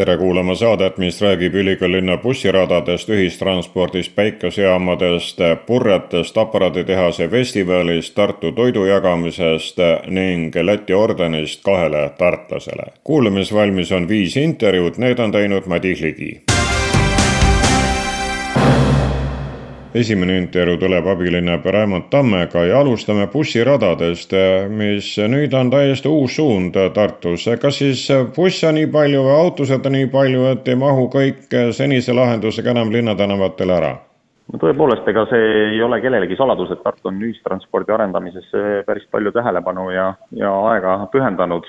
Tere kuulama saadet, mis räägib ülikoolilinna bussiradadest, ühistranspordist, päikesejaamadest, purjetest, aparaaditehase festivalist, Tartu toidu jagamisest ning Läti ordenist kahele tartlasele. kuulamisvalmis on viis intervjuud, need on teinud Madis Ligi esimene intervjuu tuleb abilinnapea Raimond Tammega ja alustame bussiradadest, mis nüüd on täiesti uus suund Tartus. kas siis busse on nii palju või autosid on nii palju, et ei mahu kõik senise lahendusega enam linnatänavatele ära? no tõepoolest, ega see ei ole kellelegi saladus, et Tartu on ühistranspordi arendamisesse päris palju tähelepanu ja, ja aega pühendanud.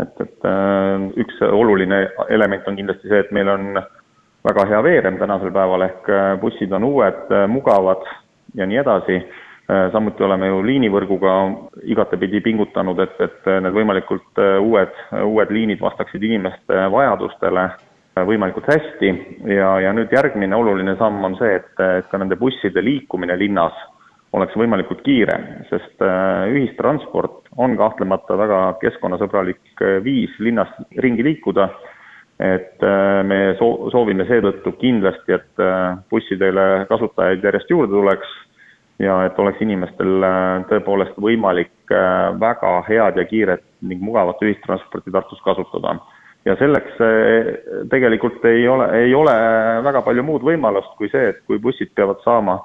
et, et äh, üks oluline element on kindlasti see, et meil on äh, väga hea veerem tänasel päeval, ehk äh, bussid on uued, äh, mugavad ja nii edasi. Äh, samuti oleme ju liinivõrguga igatepidi pingutanud, et, et need võimalikult uued, uued liinid vastaksid inimeste vajadustele võimalikult hästi ja, ja nüüd järgmine oluline samm on see, et, et ka nende busside liikumine linnas oleks võimalikult kiire, sest ühistransport on kahtlemata väga keskkonnasõbralik viis linnas ringi liikuda et äh, me soo-, soovime seetõttu kindlasti, et äh, bussidele kasutajaid järjest juurde tuleks ja et oleks inimestel äh, tõepoolest võimalik väga head ja kiiret ning mugavat ühistransporti Tartus kasutada. ja selleks tegelikult ei ole, ei ole väga palju muud võimalust kui see, et kui bussid peavad saama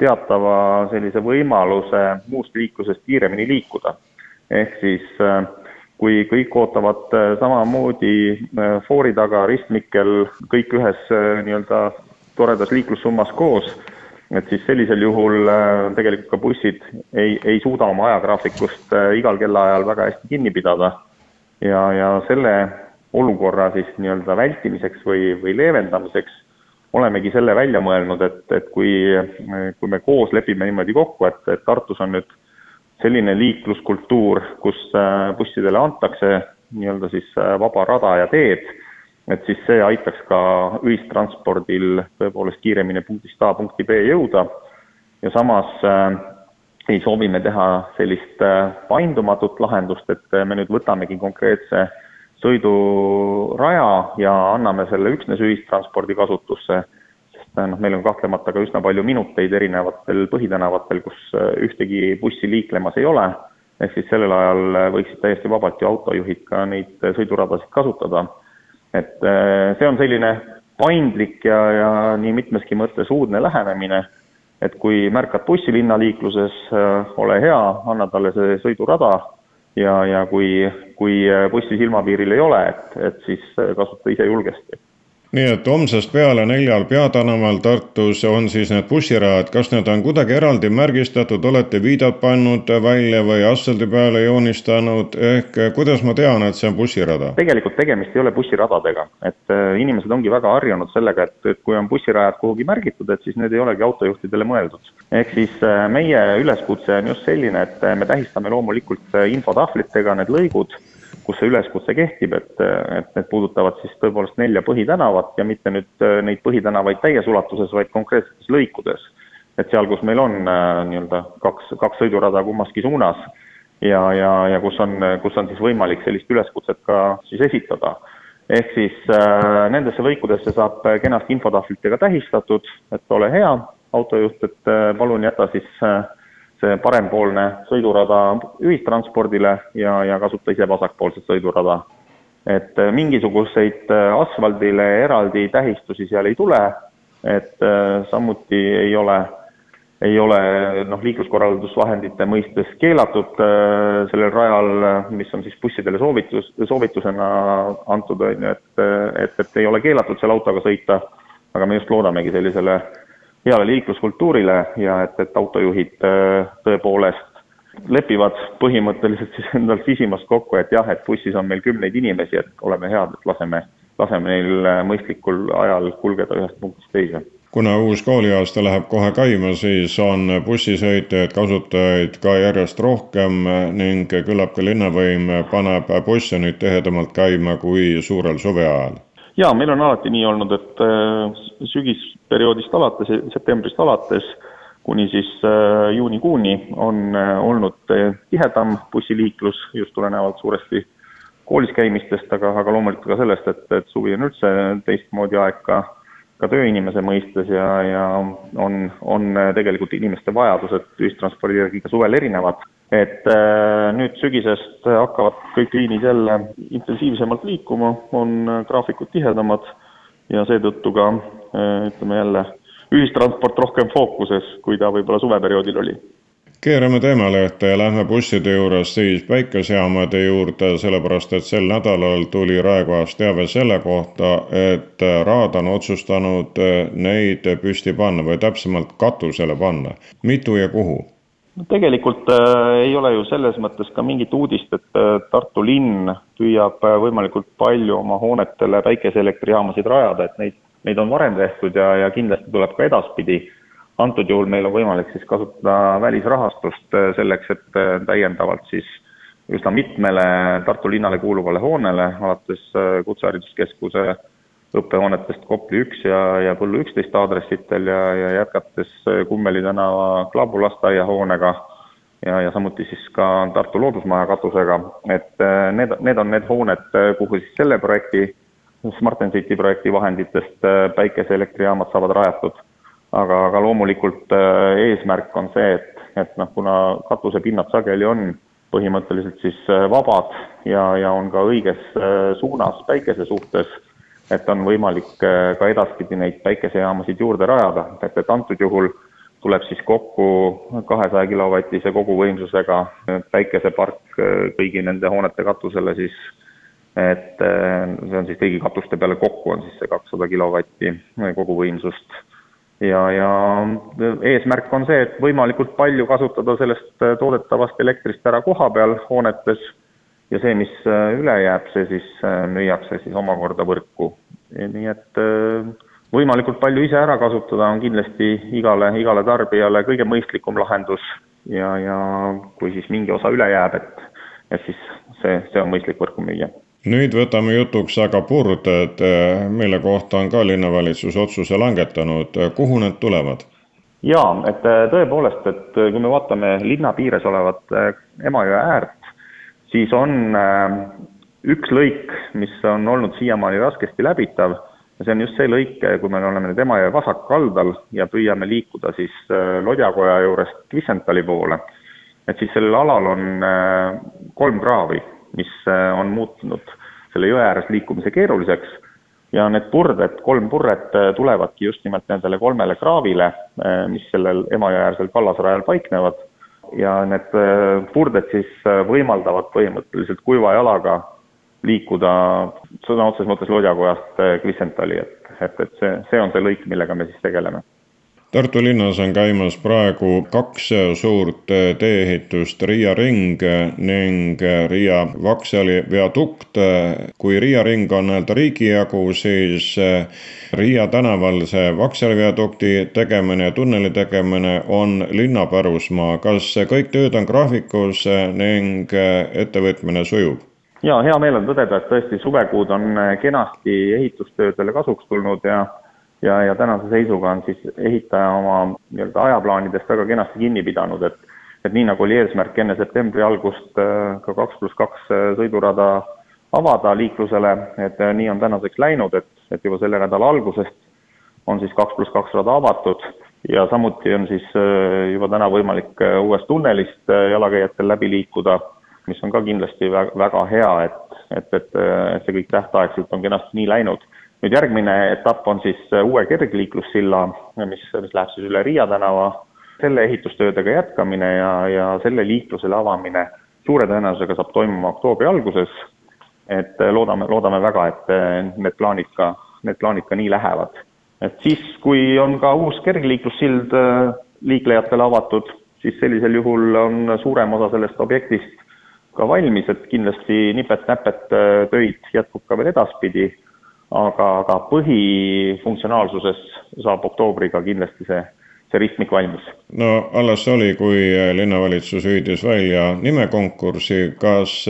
teatava sellise võimaluse muust liiklusest kiiremini liikuda. ehk siis äh, kui kõik ootavad äh, samamoodi äh, foori taga ristmikel kõik ühes äh, nii-öelda toredas liiklussummas koos, et siis sellisel juhul tegelikult ka bussid ei, ei suuda oma ajagraafikust igal kellaajal väga hästi kinni pidada. ja, ja selle olukorra siis nii-öelda vältimiseks või, või leevendamiseks olemegi selle välja mõelnud, et, et kui, kui me koos lepime niimoodi kokku, et, et Tartus on nüüd selline liikluskultuur, kus äh, bussidele antakse nii-öelda siis äh, vaba rada ja teed, et siis see aitaks ka ühistranspordil tõepoolest kiiremini punktist A punkti B jõuda. Ja samas äh, ei soovi me teha sellist paindumatut lahendust, et me nüüd võtamegi konkreetse sõiduraja ja anname selle üksnes ühistranspordi kasutusse noh, meil on kahtlemata ka üsna palju minuteid erinevatel põhitänavatel, kus äh, ühtegi bussi liiklemas ei ole, ehk siis sellel ajal äh, võiksid täiesti vabalt ju autojuhid ka neid äh, sõiduradasid kasutada. et see on selline paindlik ja, ja nii mitmeski mõttes uudne lähenemine, et kui märkad bussi linnaliikluses, ole hea, anna talle see sõidurada ja, ja kui, kui bussi silmapiiril ei ole, et, et siis kasuta ise julgesti nii et homsest peale neljal peatänaval Tartus on siis need bussirajad, kas need on kuidagi eraldi märgistatud, olete viidad pannud välja või asfaldi peale joonistanud, ehk kuidas ma tean, et see on bussirada? tegelikult tegemist ei ole bussiradadega, et äh, inimesed ongi väga harjunud sellega, et, et kui on bussirajad kuhugi märgitud, et siis need ei olegi autojuhtidele mõeldud. ehk siis äh, meie üleskutse on just selline, et me tähistame loomulikult infotahvlitega need lõigud kus see üleskutse kehtib, et, et need puudutavad siis tõepoolest nelja põhitänavat ja mitte nüüd äh, neid põhitänavaid täies ulatuses, vaid konkreetsetes lõikudes. et seal, kus meil on äh, nii-öelda kaks, kaks sõidurada kummaski suunas ja, ja, ja kus on, kus on siis võimalik sellist üleskutset ka siis esitada. ehk siis äh, nendesse lõikudesse saab kenasti infotahvlitega tähistatud, et ole hea, autojuht, et äh, palun jäta siis äh, see parempoolne sõidurada ühistranspordile ja, ja kasuta ise vasakpoolset sõidurada. et äh, mingisuguseid äh, asfaldile eraldi tähistusi seal ei tule, et äh, samuti ei ole, ei ole noh, liikluskorraldusvahendite mõistes keelatud sellel rajal, mis on siis bussidele soovitus, soovitusena antud, on ju, et, et, et ei ole keelatud seal autoga sõita, aga me just loodamegi sellisele heale liikluskultuurile ja et, et autojuhid äh, tõepoolest lepivad põhimõtteliselt siis endal sisimas kokku, et jah, et bussis on meil kümneid inimesi, et oleme head, et laseme, laseme neil äh, mõistlikul ajal kulgeda ühest punktist teise. Kuna uus kooliaasta läheb kohe käima, siis on bussisõitjaid, kasutajaid ka järjest rohkem ning küllap ka linnavõim paneb busse nüüd tihedamalt käima kui suurel suve ajal. Jaa, meil on alati nii olnud, et äh, sügisperioodist alates, septembrist alates kuni siis äh, juunikuuni on äh, olnud tihedam bussiliiklus just tulenevalt suuresti koolis käimistest, aga, aga loomulikult ka sellest, et, et suvi on üldse teistmoodi aeg ka, ka tööinimese mõistes ja, ja on, on tegelikult inimeste vajadused ühistranspordi järgi ka suvel erinevad. Et äh, nüüd sügisest hakkavad kõik liinid jälle intensiivsemalt liikuma, on äh, graafikud tihedamad ja seetõttu ka äh, ütleme jälle, ühistransport rohkem fookuses, kui ta võib-olla suveperioodil oli keerame teemalehte ja lähme busside juurest siis päikesejaamade juurde, sellepärast et sel nädalal tuli Raekojas teave selle kohta, et Raad on otsustanud neid püsti panna või täpsemalt katusele panna. mitu ja kuhu? tegelikult äh, ei ole ju selles mõttes ka mingit uudist, et äh, Tartu linn püüab äh, võimalikult palju oma hoonetele päikeseelektrijaamasid rajada, et neid, neid on varem tehtud ja, ja kindlasti tuleb ka edaspidi. antud juhul meil on võimalik siis kasutada välisrahastust äh, selleks, et äh, täiendavalt siis üsna mitmele Tartu linnale kuuluvale hoonele, alates äh, Kutsehariduskeskuse õppehoonetest Kopli üks ja, ja Põllu üksteist aadressitel ja, ja jätkates Kummeli tänava Klaabu lasteaiahoonega ja, ja samuti siis ka Tartu Loodusmaja katusega, et need, need on need hooned, kuhu siis selle projekti, Smart and City projekti vahenditest äh, päikeseelektrijaamad saavad rajatud. aga, aga loomulikult eesmärk on see, et, et noh, kuna katusepinnad sageli on põhimõtteliselt siis vabad ja, ja on ka õiges suunas päikese suhtes et on võimalik äh, ka edaspidi neid päikesejaamasid juurde rajada, et, et antud juhul tuleb siis kokku kahesaja kilovatise koguvõimsusega päikesepark äh, kõigi nende hoonete katusele siis, et äh, see on siis kõigi katuste peale kokku on siis see kakssada kilovatti koguvõimsust. ja, ja eesmärk on see, et võimalikult palju kasutada sellest toodetavast elektrist ära kohapeal hoonetes ja see, mis äh, üle jääb, see siis müüakse siis omakorda võrku. nii et võimalikult palju ise ära kasutada on kindlasti igale, igale tarbijale kõige mõistlikum lahendus ja, ja kui siis mingi osa üle jääb, et, et siis see, see on mõistlik võrku müüa nüüd võtame jutuks aga purded, mille kohta on ka linnavalitsus otsuse langetanud, kuhu need tulevad? jaa, et tõepoolest, et kui me vaatame linna piires olevat Emajõe äärt, siis on üks lõik, mis on olnud siiamaani raskesti läbitav ja see on just see lõik, kui me oleme nüüd Emajõe vasakkaldal ja püüame liikuda siis Lodjakoja juurest Kvisentali poole, et siis sellel alal on kolm kraavi, mis äh, on muutnud selle jõe ääres liikumise keeruliseks. Ja need purded, kolm purret tulevadki just nimelt nendele kolmele kraavile, mis sellel Emajõe äärsel kallasrajal paiknevad. Ja need äh, purded siis äh, võimaldavad põhimõtteliselt kuiva jalaga liikuda sõna otseses mõttes Lodjakojast Kvisentali, äh, et, et, et see, see on see lõik, millega me siis tegeleme Tartu linnas on käimas praegu kaks suurt tee-ehitust, Riia ring ning Riia Vaksali viadukt. kui Riia ring on nii-öelda riigi jagu, siis Riia tänaval see Vaksali viadukti tegemine ja tunneli tegemine on linna pärusmaa. kas kõik tööd on graafikus ning ettevõtmine sujub? ja hea meel on tõdeda, et tõesti suvekuud on kenasti ehitustöödele kasuks tulnud ja ja, ja tänase seisuga on siis ehitaja oma nii-öelda ajaplaanidest väga kenasti kinni pidanud, et et nii, nagu oli eesmärk enne septembri algust äh, ka kaks pluss kaks äh, sõidurada avada liiklusele, et äh, nii on tänaseks läinud, et, et juba selle nädala algusest on siis kaks pluss kaks rada avatud ja samuti on siis juba täna võimalik uuest tunnelist jalakäijatel läbi liikuda, mis on ka kindlasti väga, väga hea, et, et, et, et see kõik tähtaegselt on kenasti nii läinud nüüd järgmine etapp on siis äh, uue kergliiklussilla, mis, mis läheb siis üle Riia tänava, selle ehitustöödega jätkamine ja, ja selle liiklusele avamine suure tõenäosusega saab toimuma oktoobri alguses, et äh, loodame, loodame väga, et äh, need plaanid ka, need plaanid ka nii lähevad. et siis, kui on ka uus kergliiklussild liiklejatele avatud, siis sellisel juhul on suurem osa sellest objektist ka valmis, et kindlasti nipet-näpet töid jätkub ka veel edaspidi aga, aga põhifunktsionaalsuses saab oktoobriga kindlasti see, see ristmik valmis. no alles oli, kui linnavalitsus hüüdis välja nimekonkursi, kas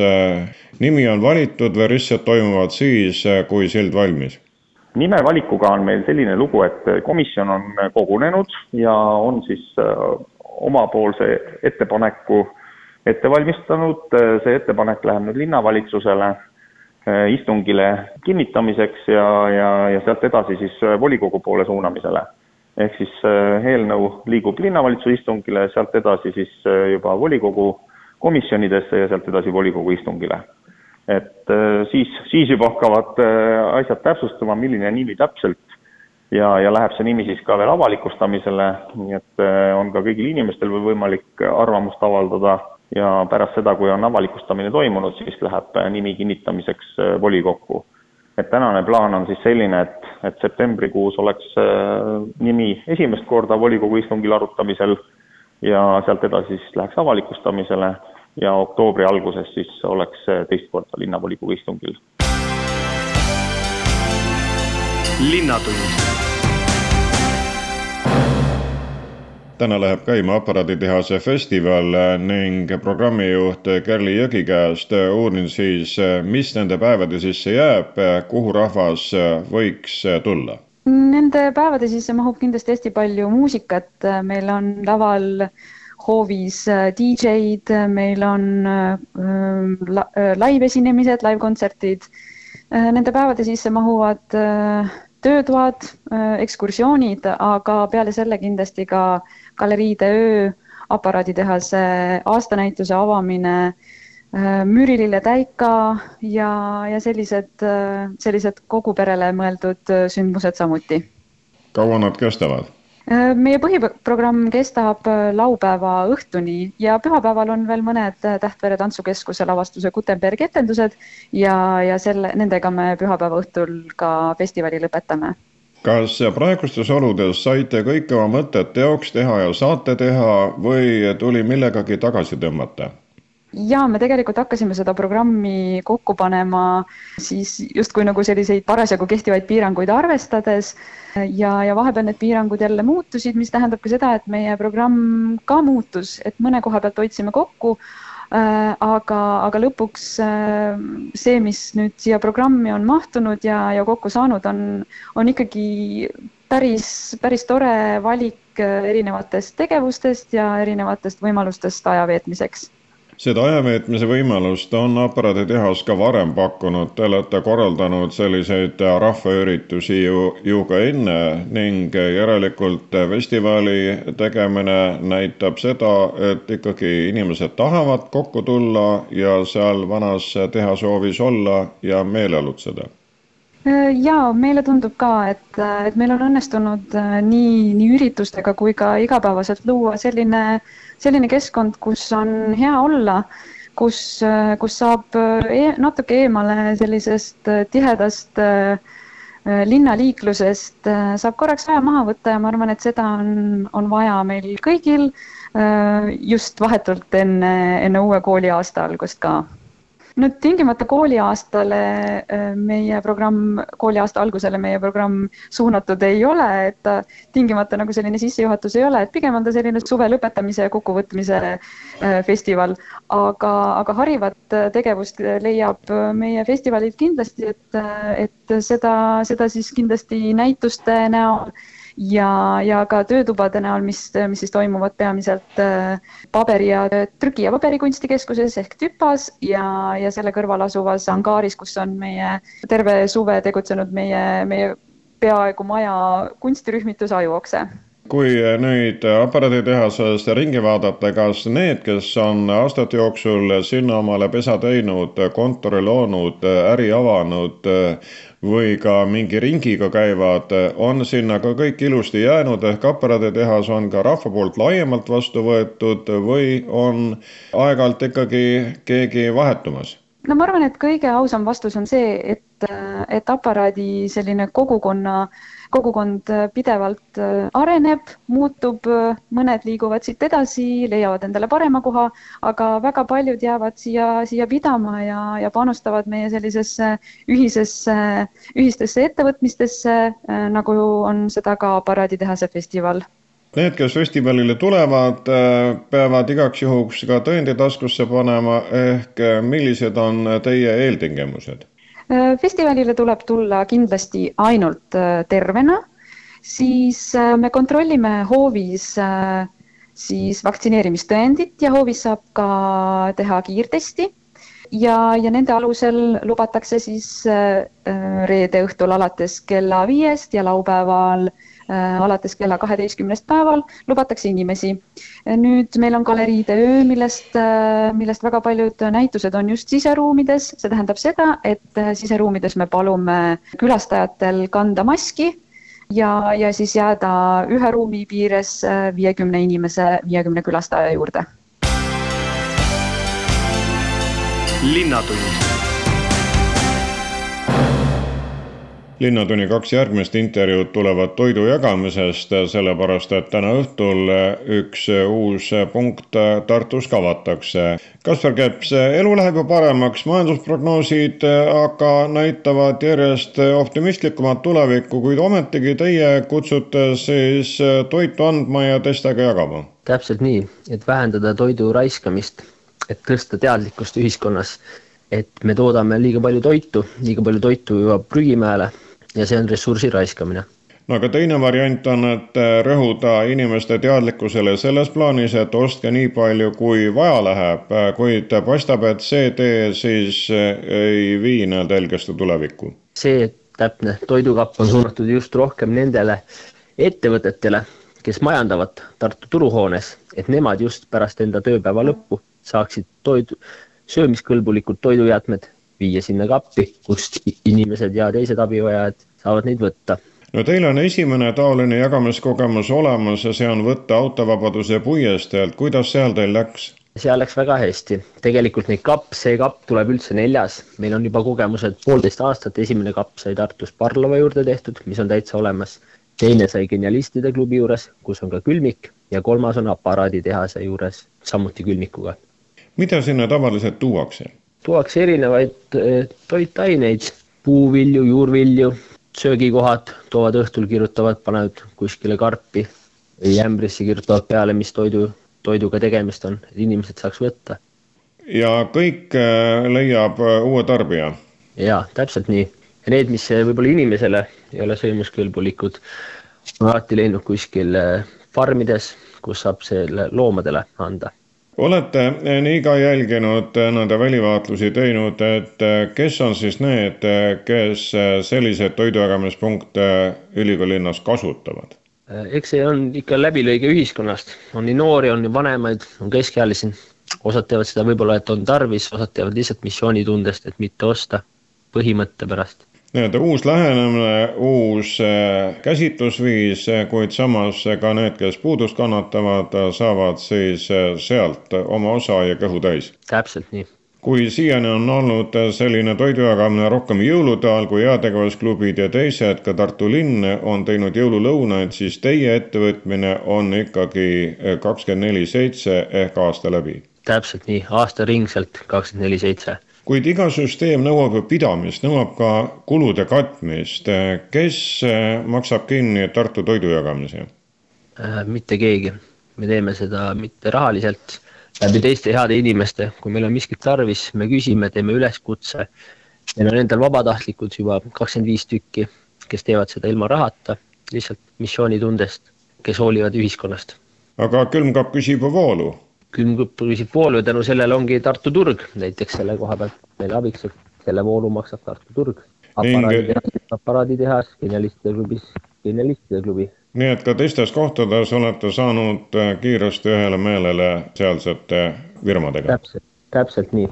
nimi on valitud või ristsed toimuvad siis, kui sild valmis? nime valikuga on meil selline lugu, et komisjon on kogunenud ja on siis omapoolse ettepaneku ette valmistanud, see ettepanek läheb nüüd linnavalitsusele istungile kinnitamiseks ja, ja, ja sealt edasi siis eh, volikogu poole suunamisele. ehk siis eh, eelnõu liigub linnavalitsuse istungile, sealt edasi siis juba volikogu komisjonidesse ja sealt edasi volikogu istungile. et siis, siis juba hakkavad asjad täpsustama, milline nimi täpselt ja, ja läheb see nimi siis ka veel avalikustamisele, nii et äh, on ka kõigil inimestel võimalik arvamust avaldada ja pärast seda, kui on avalikustamine toimunud, siis läheb äh, nimi kinnitamiseks äh, volikokku. et tänane plaan on siis selline, et, et septembrikuus oleks nimi esimest korda volikogu istungil arutamisel ja sealt edasi siis läheks avalikustamisele ja oktoobri alguses siis oleks teist korda linnavolikogu istungil. linnatund täna läheb käima aparaaditehase festival ning programmijuht Kerli Jõgi käest uurin siis, mis nende päevade sisse jääb, kuhu rahvas võiks tulla? Nende päevade sisse mahub kindlasti hästi palju muusikat, meil on laval hoovis DJ-d, meil on äh, laivesinemised, live-kontserdid. Nende päevade sisse mahuvad äh, töötoad, äh, ekskursioonid, aga peale selle kindlasti ka galeriide öö, aparaaditehase aastanäituse avamine, äh, müürilille täika ja, ja sellised, äh, sellised kogu perele mõeldud sündmused samuti. kaua nad kestavad? Äh, meie põhiprogramm kestab äh, laupäeva õhtuni ja pühapäeval on veel mõned äh, Tähtvere Tantsukeskuse lavastuse Gutenbergi etendused ja, ja selle, nendega me pühapäeva õhtul ka festivali lõpetame. Kas praegustes oludes saite kõik oma mõtted teoks teha ja saate teha või tuli millegagi tagasi tõmmata? ja me tegelikult hakkasime seda programmi kokku panema siis justkui nagu selliseid parasjagu kehtivaid piiranguid arvestades ja, ja vahepeal need piirangud jälle muutusid, mis tähendab ka seda, et meie programm ka muutus, et mõne koha pealt hoidsime kokku. Aga, aga lõpuks äh, see, mis nüüd siia programmi on mahtunud ja, ja kokku saanud, on, on ikkagi päris, päris tore valik äh, erinevatest tegevustest ja erinevatest võimalustest aja veetmiseks seda ajaveetmise võimalust on aparaaditehas ka varem pakkunud, te olete korraldanud selliseid rahvaüritusi ju, ju ka enne ning järelikult festivali tegemine näitab seda, et ikkagi inimesed tahavad kokku tulla ja seal vanas tehashoovis olla ja meeleolutseda ja meile tundub ka, et, et meil on õnnestunud nii, nii üritustega kui ka igapäevaselt luua selline äh, selline keskkond, kus on hea olla, kus, kus saab e natuke eemale sellisest tihedast linnaliiklusest, saab korraks aja maha võtta ja ma arvan, et seda on, on vaja meil kõigil just vahetult enne, enne uue kooliaasta algust ka no tingimata kooliaastale äh, meie programm, kooliaasta algusele meie programm suunatud ei ole, et ta tingimata nagu selline sissejuhatus ei ole, et pigem on ta selline suve lõpetamise ja kokkuvõtmise äh, festival. aga, aga harivat äh, tegevust leiab meie festivalilt kindlasti, et, et seda, seda siis kindlasti näituste näol ja, ja ka töötubade näol, mis, mis siis toimuvad peamiselt äh, paberi ja trüki- ja paberikunsti ehk TÜPAS ja, ja selle kõrval asuvas angaaris, kus on meie terve suve tegutsenud meie, meie peaaegu maja kunstirühmitus Ajuokse kui nüüd aparaaditehases ringi vaadata, kas need, kes on aastate jooksul sinna omale pesa teinud, kontori loonud, äri avanud, või ka mingi ringiga käivad, on sinna ka kõik ilusti jäänud, ehk aparaaditehas on ka rahva poolt laiemalt vastu võetud või on aeg-ajalt ikkagi keegi vahetumas? no ma arvan, et kõige ausam vastus on see, et, et aparaadi selline kogukonna, kogukond pidevalt areneb, muutub, mõned liiguvad siit edasi, leiavad endale parema koha, aga väga paljud jäävad siia, siia pidama ja, ja panustavad meie sellisesse ühisesse, ühistesse ettevõtmistesse, nagu on seda ka Aparaaditehase festival Need, kes festivalile tulevad, äh, peavad igaks juhuks ka tõendi taskusse panema, ehk äh, millised on teie eeltingimused? Äh, festivalile tuleb tulla kindlasti ainult tervena, siis me kontrollime hoovis siis vaktsineerimistõendit ja hoovis saab ka teha kiirtesti. Ja, ja nende alusel lubatakse siis reede õhtul alates kella viiest ja laupäeval äh, Äh, alates kella kaheteistkümnest päeval lubatakse inimesi. nüüd meil on galeriide öö, millest, äh, millest väga paljud näitused on just siseruumides, see tähendab seda, et äh, siseruumides me palume külastajatel kanda maski ja, ja siis jääda ühe ruumi piires viiekümne inimese, viiekümne külastaja juurde. linnatund Linnatunni kaks järgmist intervjuud tulevad toidu jagamisest, sellepärast et täna õhtul üks uus punkt Tartus avatakse. Kaspar Keps, elu läheb ju paremaks, majandusprognoosid aga näitavad järjest optimistlikumat tulevikku, kuid ometigi teie kutsute siis toitu andma ja teistega jagama. täpselt nii, et vähendada toidu raiskamist, et tõsta teadlikkust ühiskonnas et me toodame liiga palju toitu, liiga palju toitu jõuab prügimäele ja see on ressursi raiskamine no aga teine variant on, et äh, rõhuda inimeste teadlikkusele selles plaanis, et ostke nii palju, kui vaja läheb, äh, kuid paistab, et see tee siis äh, ei vii nii-öelda helgeste tulevikku. see täpne toidukapp on suunatud just rohkem nendele ettevõtetele, kes majandavad Tartu turuhoones, et nemad just pärast enda tööpäeva lõppu saaksid toidu, söömiskõlbulikud toidujäätmed viia sinna kappi, kust inimesed ja teised abivajajad saavad neid võtta no teil on esimene taoline jagamiskogemus olemas ja see on võtta autovabaduse puiesteelt, kuidas seal teil läks? seal läks väga hästi, tegelikult neid kapp, see kapp tuleb üldse neljas, meil on juba kogemused poolteist aastat, esimene kapp sai Tartus Parlova juurde tehtud, mis on täitsa olemas. teine sai Genialistide klubi juures, kus on ka külmik ja kolmas on aparaaditehase juures, samuti külmikuga. mida sinna tavaliselt tuuakse? Tuuakse erinevaid eh, toitaineid, puuvilju, juurvilju, söögikohad toovad õhtul, kirjutavad, panevad kuskile karpi või ämbrisse kirjutavad peale, mis toidu, toiduga tegemist on, et inimesed saaks võtta. ja kõik eh, leiab eh, uue tarbija? jaa, täpselt nii. ja need, mis võib-olla inimesele ei ole sõimuskõlbulikud, on alati leidnud kuskil farmides, kus saab selle loomadele anda olete nii ka jälginud nende välivaatlusi teinud, et kes on siis need, kes selliseid toidujagamispunkte ülikooli linnas kasutavad? eks see on ikka läbilõige ühiskonnast, on nii noori, on nii vanemaid, on keskealisi. osad teevad seda võib-olla, et on tarvis, osad teevad lihtsalt missioonitundest, et mitte osta põhimõtte pärast nii-öelda uus lähenemine, uus äh, käsitlusviis, äh, kuid samas ka need, kes puudust kannatavad, äh, saavad siis sealt oma osa ja kõhu täis. täpselt nii kui siiani on olnud selline toidu jagamine rohkem jõulude ajal, kui heategevusklubid ja teised, ka Tartu linn on teinud jõululõunaid, siis teie ettevõtmine on ikkagi kakskümmend neli seitse ehk aasta läbi. täpselt nii, aastaringselt kakskümmend neli seitse kuid iga süsteem nõuab ju pidamist, nõuab ka kulude katmist. kes eh, maksab kinni Tartu toidu jagamise? Äh, mitte keegi, me teeme seda mitte rahaliselt, läbi teiste heade inimeste, kui meil on miskit tarvis, me küsime, teeme üleskutse. meil on endal vabatahtlikud juba kakskümmend viis tükki, kes teevad seda ilma rahata, lihtsalt missioonitundest, kes hoolivad ühiskonnast. aga külmkapp küsib voolu külmkõppurised voolu ja tänu sellele ongi Tartu turg näiteks selle koha pealt meile abiks, et selle voolu maksab Tartu turg. aparaaditehas, aparaaditehas, genialistide klubis, genialistide klubi. nii et ka teistes kohtades olete saanud äh, kiiresti ühele meelele sealsete firmadega? täpselt, täpselt nii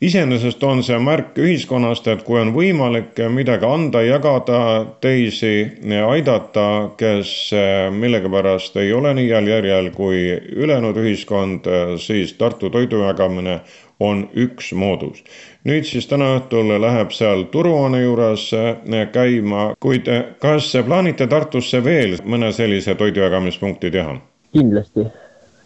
iseenesest on see märk ühiskonnast, et kui on võimalik midagi anda, jagada, teisi aidata, kes eh, millegipärast ei ole nii heal järjel kui ülejäänud ühiskond, siis Tartu toidu jagamine on üks moodus. nüüd siis täna õhtul läheb seal turuhoone juures käima, kuid kas plaanite Tartusse veel mõne sellise toidujagamispunkti teha? kindlasti,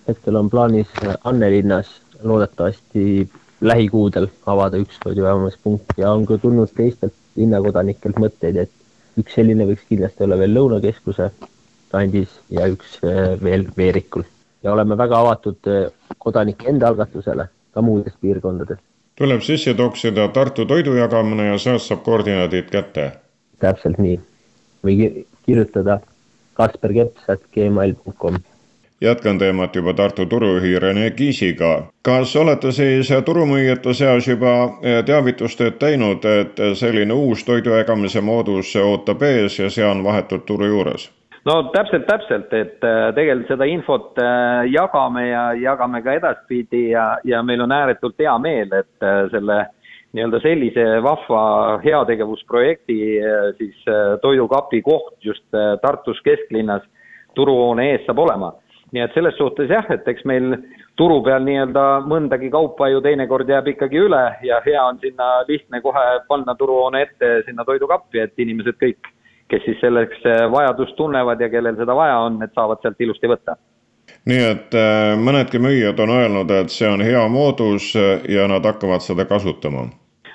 hetkel on plaanis Annelinnas loodetavasti lähikuudel avada üks toidujagamispunkt ja on ka tulnud teistelt linnakodanikelt mõtteid, et üks selline võiks kindlasti olla veel Lõunakeskuse kandis ja üks eh, veel Veerikul. ja oleme väga avatud eh, kodanike enda algatusele ka muudes piirkondades. tuleb sisse toksida Tartu toidujagamine ja sealt saab koordinaadid kätte? täpselt nii. või kirjutada kasperkeps.gmail.com jätkan teemat juba Tartu turujuhi Rene Kiisiga. kas olete siis turumüüjate seas juba eh, teavitustööd teinud, et selline uus toidu jagamise moodus ootab ees ja see on vahetult turu juures? no täpselt, täpselt, et eh, tegelikult seda infot eh, jagame ja jagame ka edaspidi ja, ja meil on ääretult hea meel, et selle nii-öelda sellise vahva heategevusprojekti siis toidukapi koht just Tartus kesklinnas turuhoone ees saab olema nii et selles suhtes jah, et eks meil turu peal nii-öelda mõndagi kaupa ju teinekord jääb ikkagi üle ja hea on sinna lihtne kohe panna turuhoone ette sinna toidukappi, et inimesed kõik, kes siis selleks eh, vajadust tunnevad ja kellel seda vaja on, et saavad sealt ilusti võtta. Nii et eh, mõnedki müüjad on öelnud, et see on hea moodus eh, ja nad hakkavad seda kasutama.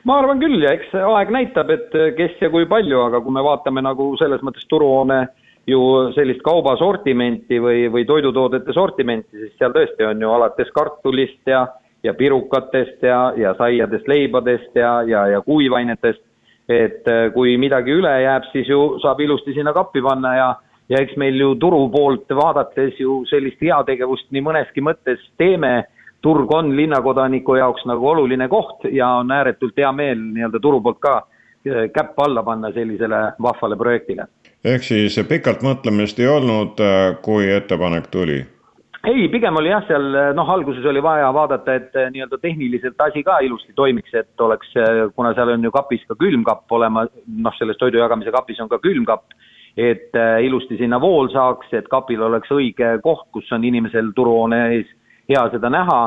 Ma arvan küll ja eks aeg näitab, et kes ja kui palju, aga kui me vaatame nagu selles mõttes turuhoone ju sellist kaubasortimenti või, või toidutoodete sortimenti, siis seal tõesti on ju alates kartulist ja, ja pirukatest ja, ja saiadest, leibadest ja, ja, ja kuivainetest. et äh, kui midagi üle jääb, siis ju saab ilusti sinna kappi panna ja, ja eks meil ju turu poolt vaadates ju sellist heategevust nii mõneski mõttes teeme. turg on linnakodaniku jaoks nagu oluline koht ja on ääretult hea meel nii-öelda turu poolt ka äh, käpp alla panna sellisele vahvale projektile ehk siis pikalt mõtlemist ei olnud, äh, kui ettepanek tuli? ei, pigem oli jah, seal noh, alguses oli vaja vaadata, et äh, nii-öelda tehniliselt asi ka ilusti toimiks, et oleks, äh, kuna seal on ju kapis ka külmkapp olema, noh, selles toidu jagamise kapis on ka külmkapp, et ilusti sinna vool saaks, et kapil oleks õige koht, kus on inimesel turuhoone ees hea seda näha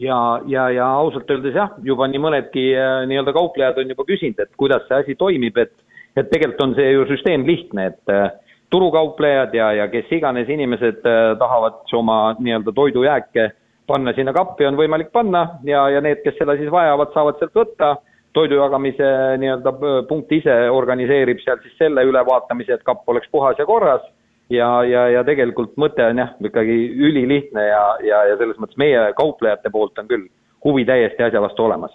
ja, ja, ja ausalt öeldes jah, juba nii mõnedki nii-öelda kauplejad on juba küsinud, et kuidas see asi toimib, et et tegelikult on see ju süsteem lihtne, et äh, turukauplejad ja, ja kes iganes inimesed äh, tahavad oma nii-öelda toidujääke panna sinna kappi, on võimalik panna ja, ja need, kes seda siis vajavad, saavad sealt võtta. toidu jagamise nii-öelda punkt ise organiseerib seal siis selle ülevaatamise, et kapp oleks puhas ja korras. ja, ja, ja tegelikult mõte on jah, ikkagi ülilihtne ja, ja, ja selles mõttes meie kauplejate poolt on küll huvi täiesti asja vastu olemas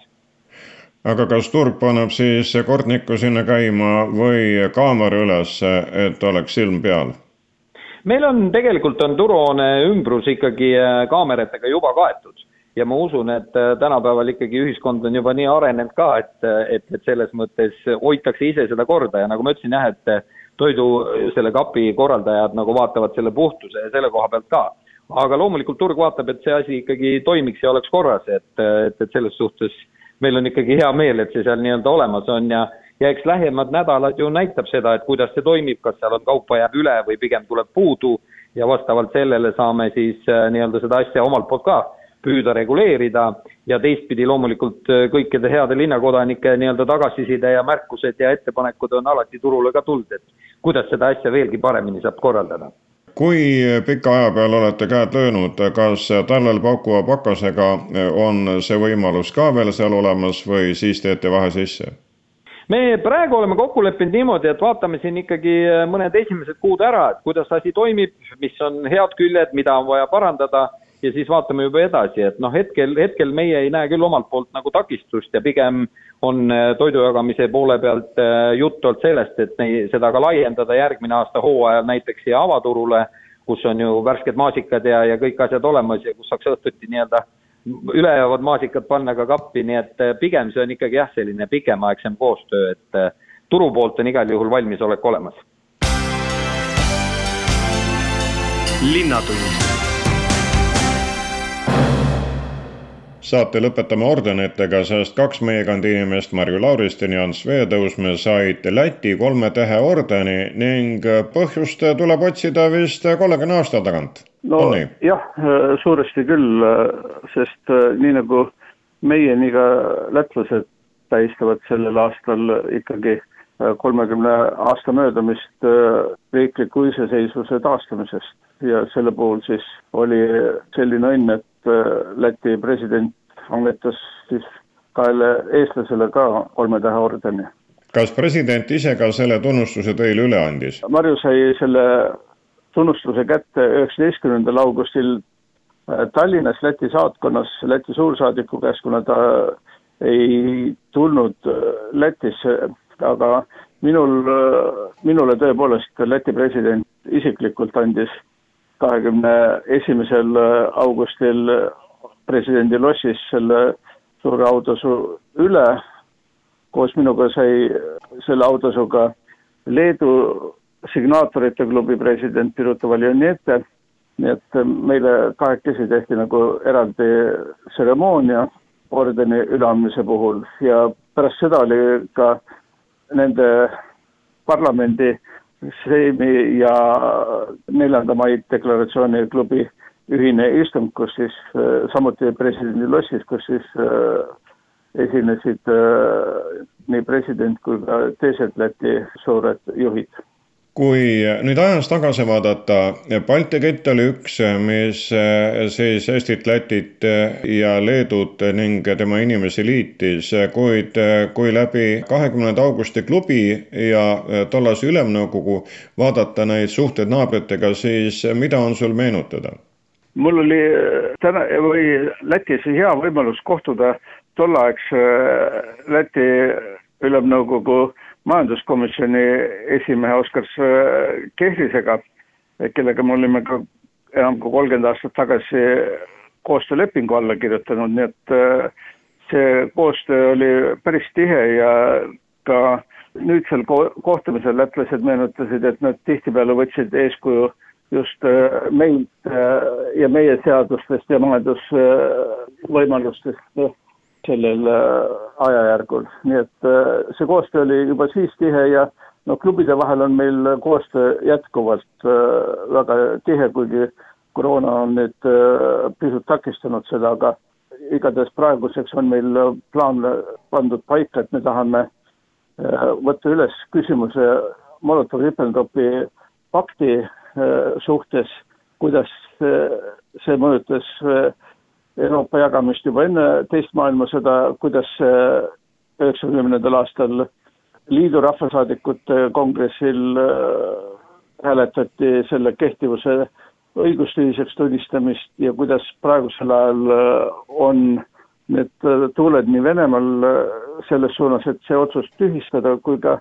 aga kas turg paneb siis kordniku sinna käima või kaamera üles, et oleks silm peal? meil on, tegelikult on turuhoone ümbrus ikkagi äh, kaameratega juba kaetud ja ma usun, et äh, tänapäeval ikkagi ühiskond on juba nii arenenud ka, et, et, et selles mõttes hoitakse ise seda korda ja nagu ma ütlesin jah, et toidu selle kapi korraldajad nagu vaatavad selle puhtuse ja selle koha pealt ka. aga loomulikult turg vaatab, et see asi ikkagi toimiks ja oleks korras, et, et, et selles suhtes äh, meil on ikkagi hea meel, et see seal nii-öelda olemas on ja ja eks lähemad nädalad ju näitab seda, et kuidas see toimib, kas seal on kaupa jääb üle või pigem tuleb puudu ja vastavalt sellele saame siis äh, nii-öelda seda asja omalt poolt ka püüda reguleerida ja teistpidi loomulikult äh, kõikide heade linnakodanike nii-öelda tagasiside ja märkused ja ettepanekud on alati turule ka tulnud, et kuidas seda asja veelgi paremini saab korraldada kui pika aja peale olete käed löönud, kas talvel paukuva pakasega on see võimalus ka veel seal olemas või siis teete vahe sisse? me praegu oleme kokku leppinud niimoodi, et vaatame siin ikkagi mõned esimesed kuud ära, et kuidas asi toimib, mis on head küljed, mida on vaja parandada ja siis vaatame juba edasi, et noh, hetkel, hetkel meie ei näe küll omalt poolt nagu takistust ja pigem on äh, toidu jagamise poole pealt äh, juttu olnud sellest, et nei, seda ka laiendada järgmine aasta hooajal näiteks siia avaturule, kus on ju värsked maasikad ja, ja kõik asjad olemas ja kus saaks õhtuti nii-öelda ülejäävad maasikad panna ka kappi, nii et äh, pigem see on ikkagi jah, selline pikemaaegsem koostöö, et turu poolt on igal juhul valmisolek olemas. linnatund saate lõpetame ordenitega, sest kaks meie kandi inimest, Marju Lauristin ja Ants Veetõusmäe said Läti kolme tähe ordeni ning põhjust tuleb otsida vist kolmekümne aasta tagant. no jah, suuresti küll, sest nii nagu meieni ka lätlased tähistavad sellel aastal ikkagi kolmekümne aasta möödumist riikliku iseseisvuse taastamisest ja selle puhul siis oli selline õnn, et Läti president annetas siis kahele eestlasele ka kolme tähe ordeni. kas president ise ka selle tunnustuse teile üle andis? Marju sai selle tunnustuse kätte üheksateistkümnendal augustil äh, Tallinnas Läti saatkonnas Läti suursaadiku käest, kuna ta ei tulnud äh, Lätisse, aga minul, äh, minule tõepoolest Läti president isiklikult andis kahekümne esimesel augustil presidendi lossis selle suure autosu üle. koos minuga sai selle autosuga Leedu signaatorite klubi president Piruta Valjoniete. nii et meile kahekesi tehti nagu eraldi tseremoonia ordeni üleandmise puhul ja pärast seda oli ka nende parlamendi Seimi ja neljanda mai deklaratsiooni klubi ühine istung, kus siis äh, samuti presidendi lossis, kus siis äh, esinesid äh, nii president kui ka teised Läti suured juhid kui nüüd ajas tagasi vaadata, Balti kett oli üks, mis siis Eestit, Lätit ja Leedut ning tema inimesi liitis, kuid kui läbi kahekümnenda augusti klubi ja tollase Ülemnõukogu vaadata neid suhteid naabritega, siis mida on sul meenutada? mul oli täna või Lätis hea võimalus kohtuda tolleaegse Läti ülemnõukogu majanduskomisjoni esimehe Oskar Kehrisega, kellega me olime ka enam kui kolmkümmend aastat tagasi koostöölepingu alla kirjutanud, nii et äh, see koostöö oli päris tihe ja ka nüüdsel kohtumisel lätlased meenutasid, et nad tihtipeale võtsid eeskuju just äh, meilt äh, ja meie seadustest ja majandusvõimalustest sellel ajajärgul, nii et see koostöö oli juba siis tihe ja no klubide vahel on meil koostöö jätkuvalt väga tihe, kuigi koroona on nüüd pisut takistanud seda, aga igatahes praeguseks on meil plaan pandud paika, et me tahame võtta üles küsimuse Molotovi-Ribbentropi pakti Äh, suhtes, kuidas äh, see mõjutas äh, Euroopa jagamist juba enne teist maailmasõda, kuidas üheksakümnendal aastal liidu rahvasaadikute kongressil hääletati selle kehtivuse õigustühiseks tunnistamist ja kuidas praegusel ajal on need tuuled nii Venemaal selles suunas, et see otsus tühistada, kui ka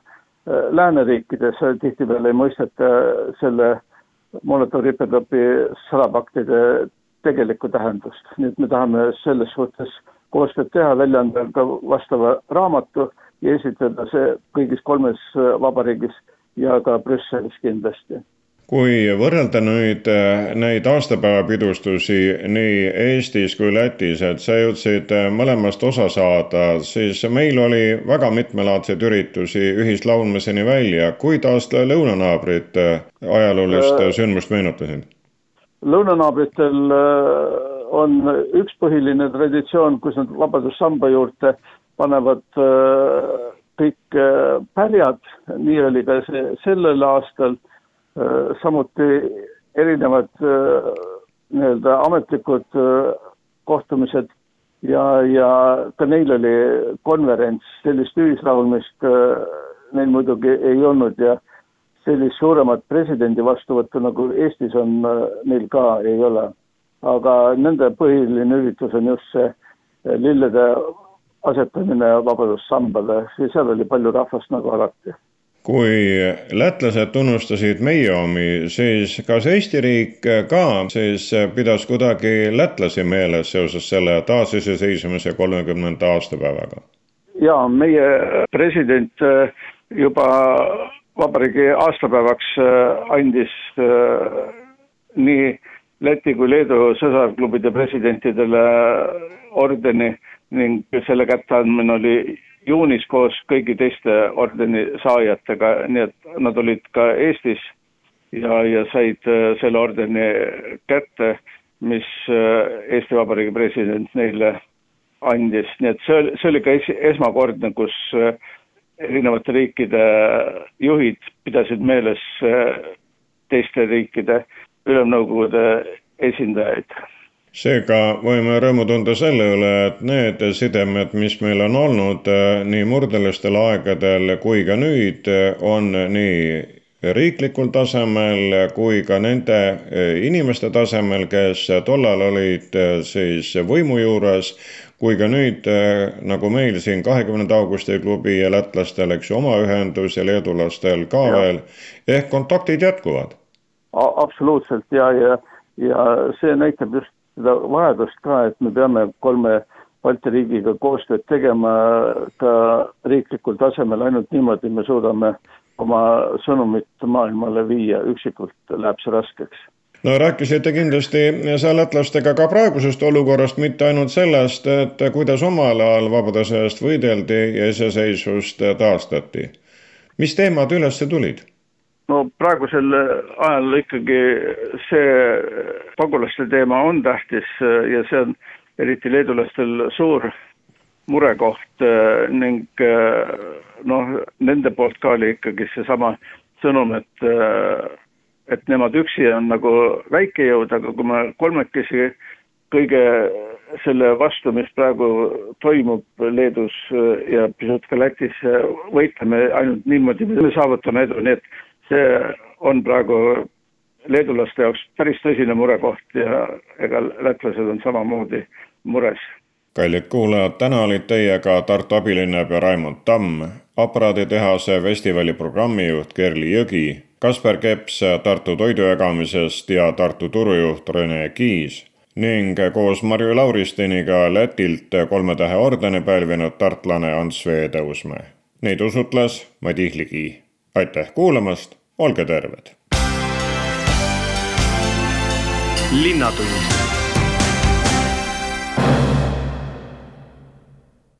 lääneriikides tihtipeale ei mõisteta selle Molotovi-Ribbentropi salapaktide tegelikku tähendust, nii et me tahame selles suhtes koostööd teha, välja anda ka vastava raamatu ja esitada see kõigis kolmes vabariigis ja ka Brüsselis kindlasti kui võrrelda nüüd äh, neid aastapäevapidustusi nii Eestis kui Lätis, et sa jõudsid äh, mõlemast osa saada, siis meil oli väga mitmelaadseid üritusi ühislaulmiseni välja. kuidas lõunanaabrid äh, ajaloolist sündmust meenutasid? Lõunanaabritel on üks põhiline traditsioon, kus nad Vabadussamba juurde panevad kõik pärjad, nii oli ka see sellel aastal Äh, samuti erinevad äh, nii-öelda ametlikud äh, kohtumised ja, ja ka neil oli konverents, sellist ühislaulmist neil muidugi ei olnud ja sellist suuremat presidendi vastuvõttu, nagu Eestis on, neil ka ei ole. aga nende põhiline üritus on just see lillede asetamine Vabadussambale ja seal oli palju rahvast nagu alati kui lätlased tunnustasid meie omi, siis kas Eesti riik ka siis pidas kuidagi lätlasi meeles seoses selle taasiseseisvumise kolmekümnenda aastapäevaga? jaa, meie president äh, juba vabariigi aastapäevaks äh, andis äh, nii Läti kui Leedu sõsarklubide presidentidele ordeni ning selle kätteandmine oli juunis koos kõigi teiste ordeni saajatega, nii et nad olid ka Eestis ja, ja said äh, selle ordeni kätte, mis äh, Eesti Vabariigi president neile andis, nii et see oli, see oli ka es, esmakordne, kus erinevate riikide juhid pidasid meeles teiste riikide ülemnõukogude esindajaid. Seega võime rõõmu tunda selle üle, et need sidemed, mis meil on olnud eh, nii murdelistel aegadel kui ka nüüd, on nii riiklikul tasemel kui ka nende inimeste tasemel, kes tollal olid siis võimu juures, kui ka nüüd, nagu meil siin kahekümnenda augusti klubi ja lätlastel, eks ju, oma ühendus ja leedulastel ka ja. veel, ehk kontaktid jätkuvad? absoluutselt ja, ja, ja see näitab just seda vajadust ka, et me peame kolme Balti riigiga koostööd tegema ka riiklikul tasemel, ainult niimoodi me suudame oma sõnumit maailmale viia, üksikult läheb see raskeks no rääkisite kindlasti seal lätlastega ka praegusest olukorrast, mitte ainult sellest, et kuidas omal ajal vabaduse eest võideldi ja iseseisvust taastati. mis teemad üles tulid? no praegusel ajal ikkagi see pagulaste teema on tähtis ja see on eriti leedulastel suur murekoht ning noh, nende poolt ka oli ikkagi seesama sõnum, et et nemad üksi on nagu väike jõud, aga kui me kolmekesi kõige selle vastu, mis praegu toimub Leedus ja pisut ka Lätis, võitleme ainult niimoodi, me saavutame edu, nii et see on praegu leedulaste jaoks päris tõsine murekoht ja ega lätlased on samamoodi mures. kallid kuulajad, täna olid teiega Tartu abilinnapea Raimond Tamm, aparaaditehase festivali programmijuht Kerli Jõgi, Kaspar Keps Tartu toidujagamisest ja Tartu turujuht Rene Kiis ning koos Marju Lauristiniga Lätilt kolme tähe ordeni pälvinud tartlane Ants Vee Tõusmäe. Neid usutles Madis Ligi. aitäh kuulamast olge terved. linnatund